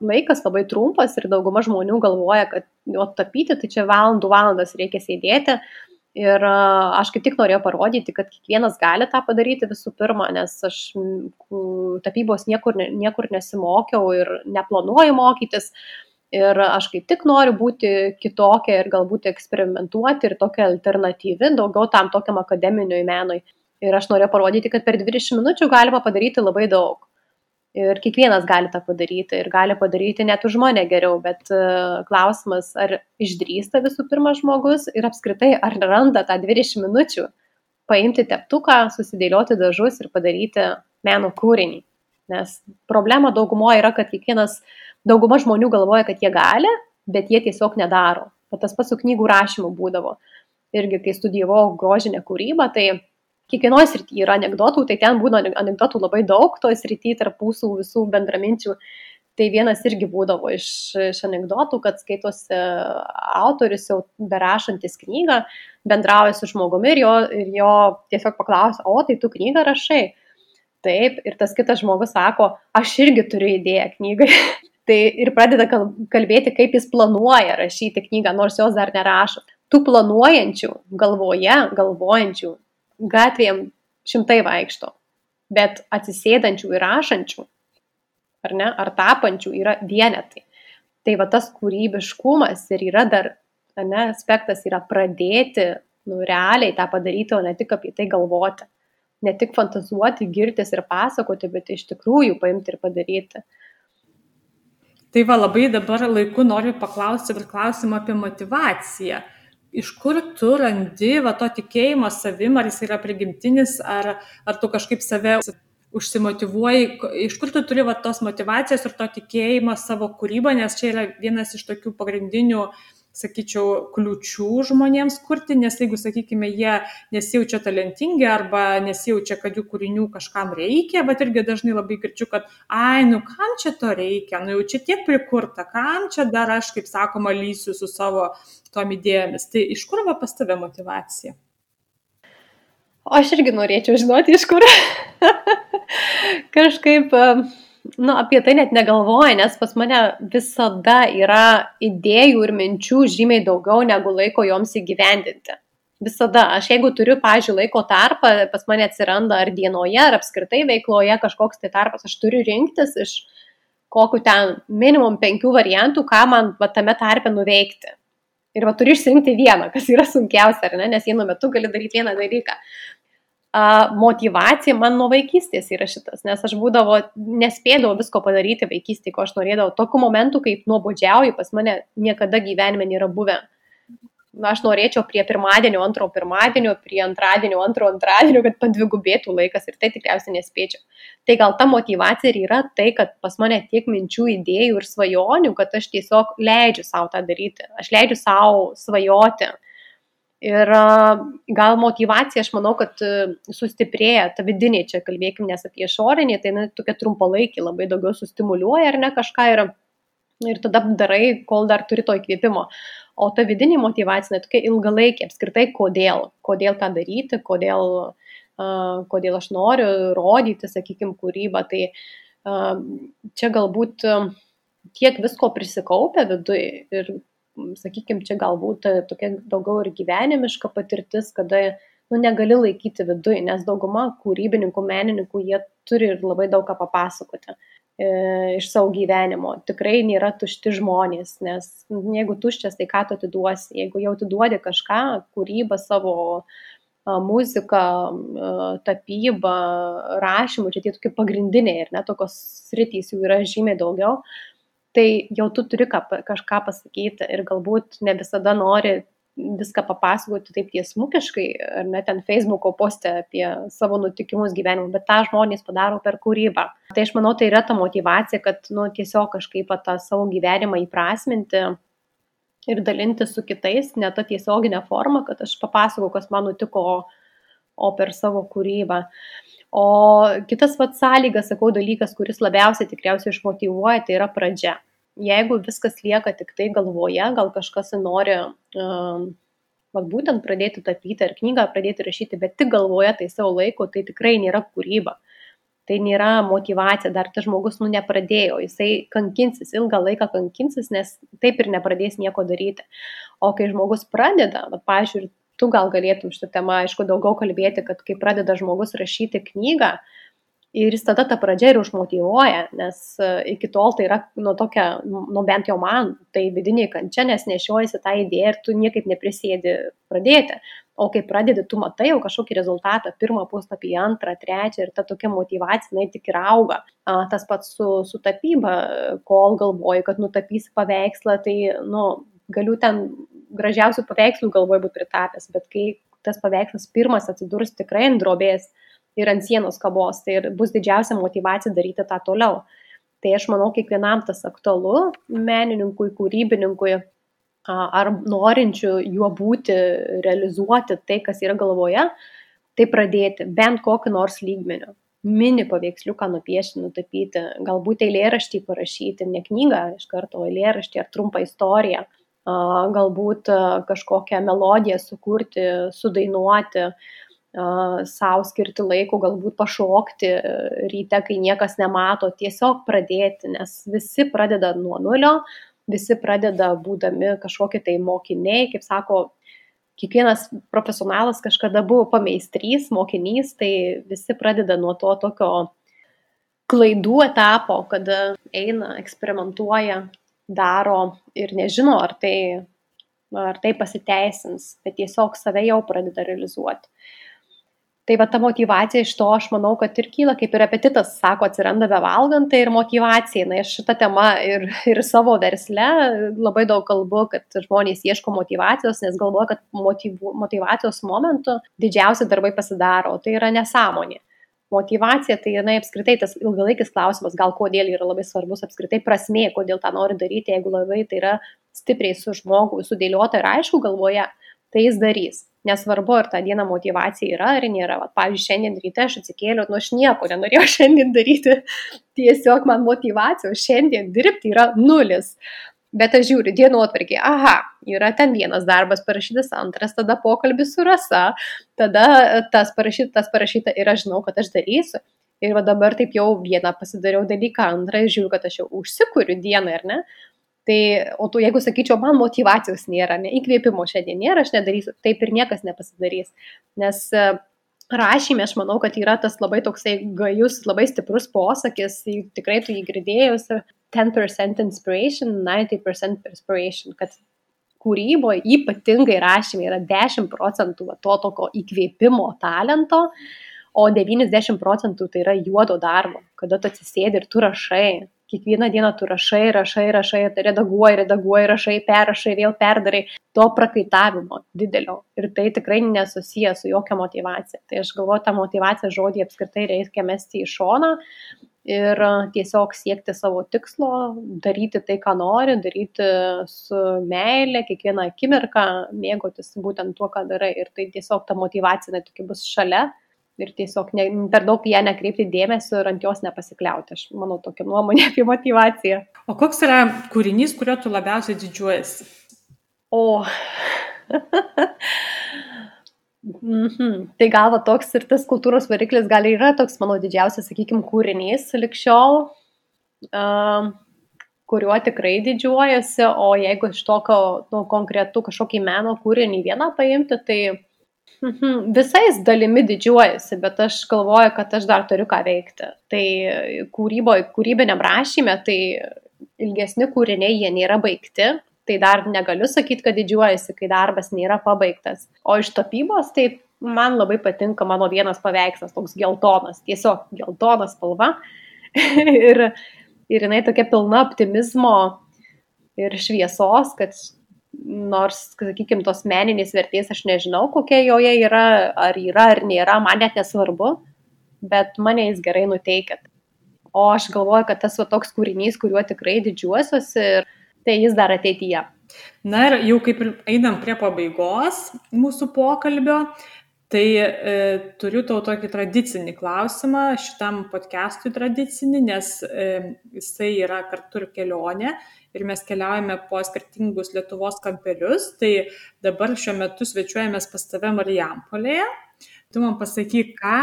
laikas labai trumpas ir dauguma žmonių galvoja, kad jo tapyti, tai čia valandų valandas reikia sėdėti. Ir aš kaip tik norėjau parodyti, kad kiekvienas gali tą padaryti visų pirma, nes aš tapybos niekur, niekur nesimokiau ir neplanuoju mokytis. Ir aš kaip tik noriu būti kitokia ir galbūt eksperimentuoti ir tokia alternatyvi, daugiau tam tokiam akademiniui menui. Ir aš noriu parodyti, kad per 20 minučių galima padaryti labai daug. Ir kiekvienas gali tą padaryti ir gali padaryti net už mane geriau, bet uh, klausimas, ar išdrįsta visų pirma žmogus ir apskritai, ar randa tą 20 minučių paimti teptuką, susidėlioti dažus ir padaryti meno kūrinį. Nes problema daugumo yra, kad kiekvienas, dauguma žmonių galvoja, kad jie gali, bet jie tiesiog nedaro. Bet tas pats su knygų rašymu būdavo. Irgi, kai studijavau grožinę kūrybą, tai kiekvienoje srityje yra anegdotų, tai ten būna anegdotų labai daug toje srityje tarp mūsų visų bendraminčių. Tai vienas irgi būdavo iš, iš anegdotų, kad skaitosi autorius jau berašantis knygą, bendrauja su žmogumi ir jo, ir jo tiesiog paklausia, o tai tu knygą rašai. Taip, ir tas kitas žmogus sako, aš irgi turiu idėją knygai. tai ir pradeda kalbėti, kaip jis planuoja rašyti knygą, nors jos dar nerašo. Tų planuojančių, galvoje, galvojančių gatvėje šimtai vaikšto, bet atsisėdančių ir rašančių, ar ne, ar tapančių yra vienetai. Tai va tas kūrybiškumas ir yra dar, ne, aspektas yra pradėti, nu, realiai tą padaryti, o ne tik apie tai galvoti. Ne tik fantazuoti, girtis ir pasakoti, bet iš tikrųjų paimti ir padaryti. Tai va labai dabar laiku noriu paklausti ir klausimą apie motivaciją iš kur tu randi va to tikėjimo savim, ar jis yra prigimtinis, ar, ar tu kažkaip save užsimotivuoji, iš kur tu turi va tos motivacijos ir to tikėjimo savo kūrybą, nes čia yra vienas iš tokių pagrindinių uh, sakyčiau, kliučių žmonėms kurti, nes jeigu, sakykime, jie nesijaučia talentingi arba nesijaučia, kad jų kūrinių kažkam reikia, bet irgi dažnai labai girčiu, kad, ai, nu kam čia to reikia, nu jau čia tiek prikurta, kam čia dar aš, kaip sakoma, lysiu su savo tom idėjomis. Tai iš kur va pas tave motivacija? O aš irgi norėčiau žinoti, iš kur. Kažkaip nu, apie tai net negalvoju, nes pas mane visada yra idėjų ir minčių žymiai daugiau negu laiko joms įgyvendinti. Visada. Aš jeigu turiu, pažiūrėjau, laiko tarpą, pas mane atsiranda ar dienoje, ar apskritai veikloje kažkoks tai tarpas, aš turiu rinktis iš kokiu ten minimum penkių variantų, ką man va, tame tarpe nuveikti. Ir va turi išsirinkti vieną, kas yra sunkiausia, ar ne, nes vienu metu gali daryti vieną dalyką motivacija man nuo vaikystės yra šitas, nes aš būdavo, nespėdavau visko padaryti vaikystėje, ko aš norėdavau. Tokių momentų, kaip nuobodžiauju, pas mane niekada gyvenime nėra buvę. Aš norėčiau prie pirmadienio, antro pirmadienio, prie antradienio, antro antradienio, kad padvigubėtų laikas ir tai tikriausiai nespėčiau. Tai gal ta motivacija ir yra tai, kad pas mane tiek minčių, idėjų ir svajonių, kad aš tiesiog leidžiu savo tą daryti. Aš leidžiu savo svajoti. Uh, Ir gal motivacija, aš manau, kad sustiprėja ta vidinė, čia kalbėkim, nes apie išorinį, tai na, tokia trumpalaikį labai daugiau sustimuliuoja ar ne kažką ir, ir tada darai, kol dar turi to įkvėpimo. O ta vidinė motivacija, na, tokia ilgalaikė, apskritai, kodėl, kodėl tą daryti, kodėl, uh, kodėl aš noriu rodyti, sakykime, kūrybą, tai uh, čia galbūt uh, tiek visko prisikaupia viduje ir sakykime, čia galbūt e, tokia daugiau ir gyvenimiška patirtis, kada nu, negali laikyti viduje, nes dauguma kūrybininkų, menininkų, jie turi ir labai daug ką papasakoti e, iš savo gyvenimo. Tikrai nėra tušti žmonės, nes jeigu tuščias, tai ką tu atiduosi. Jeigu jau atiduodi kažką, kūrybą savo, muziką, tapybą, rašymą, čia tie tokie pagrindiniai ir net tokios sritys jų yra žymiai daugiau, tai jau tu turi ką, kažką pasakyti ir galbūt ne visada nori viską papasakoti taip tiesmukiškai, ar net ten Facebook'o postę apie savo nutikimus gyvenimą, bet tą žmonės padaro per kūrybą. Tai aš manau, tai yra ta motivacija, kad nu, tiesiog kažkaip tą savo gyvenimą įprasminti ir dalinti su kitais, ne ta tiesioginė forma, kad aš papasakau, kas man nutiko, o, per savo kūrybą. O kitas pats sąlygas, sakau, dalykas, kuris labiausiai tikriausiai išmotivuoja, tai yra pradžia jeigu viskas lieka tik tai galvoje, gal kažkas nori, uh, vat būtent pradėti tapyti ar knygą pradėti rašyti, bet tik galvoje tai savo laiko, tai tikrai nėra kūryba. Tai nėra motivacija, dar tas žmogus nu nepradėjo, jisai kankinsis, ilgą laiką kankinsis, nes taip ir nepradės nieko daryti. O kai žmogus pradeda, va, pažiūrėjau, tu gal galėtum šitą temą, aišku, daugiau kalbėti, kad kai pradeda žmogus rašyti knygą, ir jis tada ta pradžia ir užmotyvuoja, nes e, iki tol tai yra, nu, tokia, nu, bent jau man, tai vidiniai kančia, nes nešiojasi tą idėją ir tu niekaip neprisėdi pradėti. O kai pradedi, tu matai jau kažkokį rezultatą, pirmą puslapį, antrą, trečią ir ta tokia motivacija, jinai tik ir auga. A, tas pats su, su tapyba, kol galvoji, kad nutapysi paveikslą, tai, nu, galiu ten gražiausių paveikslų galvoju būti pritapęs, bet kai tas paveikslas pirmas atsidurs tikrai ant drobės, ir ant sienos kabos. Tai bus didžiausia motivacija daryti tą toliau. Tai aš manau, kiekvienam tas aktualu menininkui, kūrybininkui ar norinčių juo būti, realizuoti tai, kas yra galvoje, tai pradėti bent kokį nors lygmenį. Mini paveiksliuką nupiešti, nutapyti, galbūt eilėraštį parašyti, ne knygą iš karto, eilėraštį ar trumpą istoriją, galbūt kažkokią melodiją sukurti, sudainuoti, savo skirti laiko, galbūt pašokti e, ryte, kai niekas nemato, tiesiog pradėti, nes visi pradeda nuo nulio, visi pradeda būdami kažkokie tai mokiniai, kaip sako, kiekvienas profesionalas kažkada buvo pameistrys, mokinys, tai visi pradeda nuo to tokio klaidų etapo, kada eina, eksperimentuoja, daro ir nežino, ar tai, ar tai pasiteisins, bet tiesiog save jau pradeda realizuoti. Tai va ta motivacija iš to, aš manau, kad ir kyla, kaip ir apetitas, sako, atsiranda bevalgant, tai ir motivacija. Na, aš šitą temą ir, ir savo versle labai daug kalbu, kad žmonės ieško motivacijos, nes galvoja, kad motyvu, motivacijos momentu didžiausi darbai pasidaro. Tai yra nesąmonė. Motivacija tai jinai apskritai tas ilgalaikis klausimas, gal kodėl yra labai svarbus apskritai prasmė, kodėl tą nori daryti, jeigu labai tai yra stipriai su žmogu sudėliota ir aišku galvoje, tai jis darys nesvarbu, ar tą dieną motivacija yra ar nėra. Vat, pavyzdžiui, šiandien ryte aš atsikėliau, nu aš nieko nenorėjau šiandien daryti, tiesiog man motivacijos šiandien dirbti yra nulis. Bet aš žiūriu dienotvarkį, aha, yra ten vienas darbas parašytas, antras, tada pokalbis su rasa, tada tas parašyta, tas parašyta ir aš žinau, kad aš darysiu. Ir va dabar taip jau vieną pasidariau dalyką, antrą ir žiūriu, kad aš jau užsikuriu dieną, ar ne? Tai, o tu, jeigu sakyčiau, man motivacijos nėra, ne, įkvėpimo šiandien nėra, aš nedarysiu, taip ir niekas nepasidarys. Nes e, rašymė, aš manau, kad yra tas labai toksai gajus, labai stiprus posakis, tikrai tu jį girdėjus, 10% inspiration, 90% perspiration, kad kūryboje, ypatingai rašymė, yra 10 procentų to tokio įkvėpimo talento, o 90 procentų tai yra juodo darbo, kada tu atsisėdi ir tu rašai, kiekvieną dieną tu rašai, rašai, rašai, redaguoji, redaguoji, rašai, perrašai, vėl perdarai to prakaitavimo didelio. Ir tai tikrai nesusiję su jokia motivacija. Tai aš galvoju, tą motivaciją žodį apskritai reikia mesti į šoną ir tiesiog siekti savo tikslo, daryti tai, ką nori, daryti su meile, kiekvieną akimirką, mėgautis būtent tuo, ką darai. Ir tai tiesiog ta motivacija tokia bus šalia ir tiesiog ne, per daug ją nekreipti dėmesio ir ant jos nepasikliauti. Aš manau tokia nuomonė apie motivaciją. O koks yra kūrinys, kurio tu labiausiai didžiuojasi? O. mhm. Tai galva toks ir tas kultūros variklis gali yra toks mano didžiausias, sakykime, kūrinys likščiol. Uh, kuriuo tikrai didžiuojasi, o jeigu iš tokio nu, konkretų kažkokį meno kūrinį vieną paimti, tai Mhm. Visais dalimi didžiuojasi, bet aš galvoju, kad aš dar turiu ką veikti. Tai kūrybo, kūrybiniam rašymė, tai ilgesni kūriniai jie nėra baigti, tai dar negaliu sakyti, kad didžiuojasi, kai darbas nėra pabaigtas. O iš tapybos, tai man labai patinka mano vienas paveikslas, toks geltonas, tiesiog geltonas spalva. ir, ir jinai tokia pilna optimizmo ir šviesos, kad nors, sakykime, tos meninės vertės aš nežinau, kokia joje yra, ar yra, ar nėra, man net nesvarbu, bet mane jis gerai nuteikia. O aš galvoju, kad tas va, toks kūrinys, kuriuo tikrai didžiuosiuosi ir tai jis dar ateityje. Na ir jau kaip ir einam prie pabaigos mūsų pokalbio, tai e, turiu tau tokį tradicinį klausimą, šitam podcastui tradicinį, nes e, jisai yra kartu ir kelionė ir mes keliaujame po skirtingus Lietuvos kampelius. Tai dabar šiuo metu svečiuojamės pas tave Marijampolėje. Tu man pasakyk, ką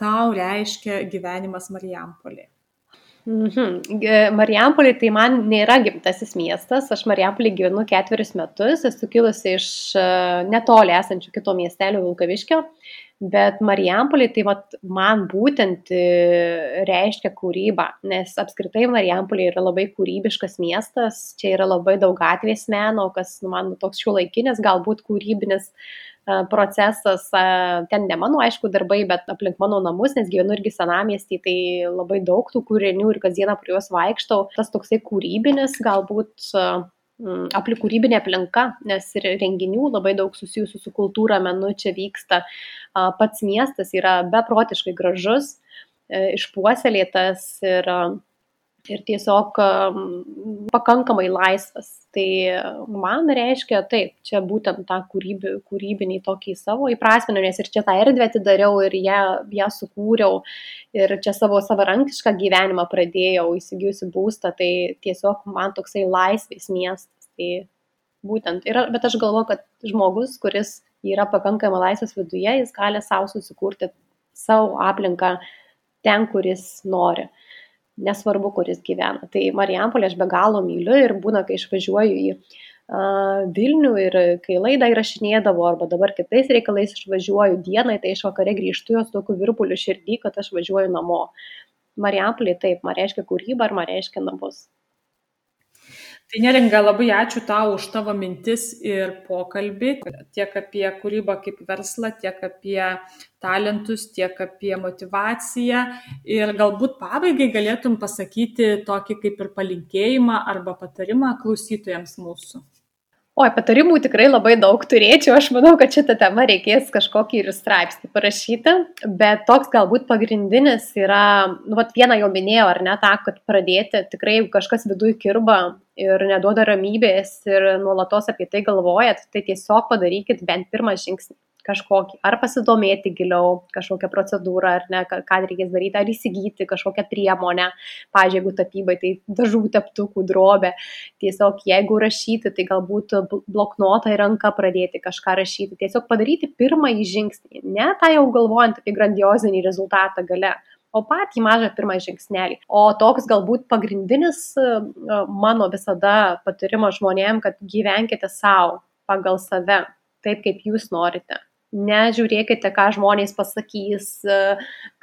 tau reiškia gyvenimas Marijampolėje. Mhm. Marijampolė tai man nėra gimtasis miestas, aš Marijampolė gyvenu ketverius metus, esu kilusi iš e, netoli esančio kito miestelio Vilkaviškio, bet Marijampolė tai vat, man būtent e, reiškia kūrybą, nes apskritai Marijampolė yra labai kūrybiškas miestas, čia yra labai daug gatvės meno, kas nu, man toks šiuolaikinis, galbūt kūrybinis uh, procesas, ten ne mano, aišku, darbai, bet aplink mano namus, nes gyvenu irgi senamiestį, tai labai daug tų kūrinių ir kasdieną prie juos vaikštau. Tas toksai kūrybinis, galbūt aplik kūrybinė aplinka, nes ir renginių labai daug susijusių su kultūra, menu čia vyksta. Pats miestas yra beprotiškai gražus, e, išpuoselėtas ir ir tiesiog pakankamai laisvas. Tai man reiškia, taip, čia būtent tą kūrybį, kūrybinį tokį savo įprasminu, nes ir čia tą erdvę atidariau ir ją, ją sukūriau ir čia savo savarankišką gyvenimą pradėjau, įsigijusi būstą, tai tiesiog man toksai laisvės miestas. Tai būtent, ir, bet aš galvoju, kad žmogus, kuris yra pakankamai laisvas viduje, jis gali savo susikurti savo aplinką ten, kuris nori nesvarbu, kur jis gyvena. Tai Marijampolė aš be galo myliu ir būna, kai išvažiuoju į Vilnių ir kai laidą įrašinėdavo, arba dabar kitais reikalais išvažiuoju dienai, tai iš vakare grįžtu jos tokiu virpuliu širdį, kad aš važiuoju namo. Marijampolė taip, man reiškia kūryba ar man reiškia namus. Tai neringa, labai ačiū tau už tavo mintis ir pokalbį, tiek apie kūrybą kaip verslą, tiek apie talentus, tiek apie motivaciją. Ir galbūt pabaigai galėtum pasakyti tokį kaip ir palinkėjimą arba patarimą klausytojams mūsų. Oi, patarimų tikrai labai daug turėčiau, aš manau, kad šitą temą reikės kažkokį ir straipsnį parašyti, bet toks galbūt pagrindinis yra, nu, vat vieną jau minėjau, ar ne, tą, kad pradėti tikrai, jeigu kažkas viduje kirba ir neduoda ramybės ir nuolatos apie tai galvojat, tai tiesiog padarykit bent pirmą žingsnį kažkokį, ar pasidomėti giliau kažkokią procedūrą, ar ne, ką reikės daryti, ar įsigyti kažkokią priemonę, pažiūrėjau, jeigu tapybai, tai dažų teptukų drobė, tiesiog jeigu rašyti, tai galbūt bloknotą į ranką pradėti kažką rašyti, tiesiog padaryti pirmąjį žingsnį, ne tą jau galvojant apie grandiozinį rezultatą gale, o patį mažą pirmą žingsnelį. O toks galbūt pagrindinis mano visada patarimas žmonėm, kad gyvenkite savo pagal save, taip kaip jūs norite nežiūrėkite, ką žmonės pasakys,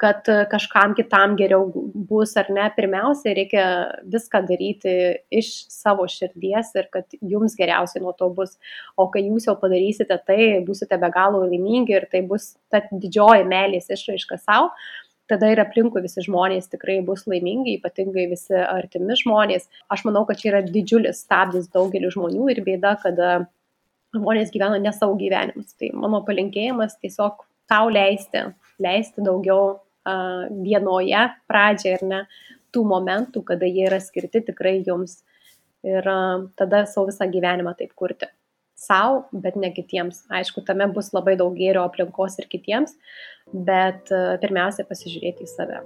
kad kažkam kitam geriau bus ar ne. Pirmiausia, reikia viską daryti iš savo širdies ir kad jums geriausiai nuo to bus. O kai jūs jau padarysite tai, busite be galo laimingi ir tai bus ta didžioji meilės išraiška savo, tada ir aplinkui visi žmonės tikrai bus laimingi, ypatingai visi artimi žmonės. Aš manau, kad čia yra didžiulis stabdis daugeliu žmonių ir bėda, kada žmonės gyvena ne savo gyvenimus. Tai mano palinkėjimas tiesiog tau leisti, leisti daugiau uh, vienoje pradžioje ir ne tų momentų, kada jie yra skirti tikrai jums. Ir uh, tada savo visą gyvenimą taip kurti. Sau, bet ne kitiems. Aišku, tame bus labai daug gėrio aplinkos ir kitiems, bet uh, pirmiausia pasižiūrėti į save.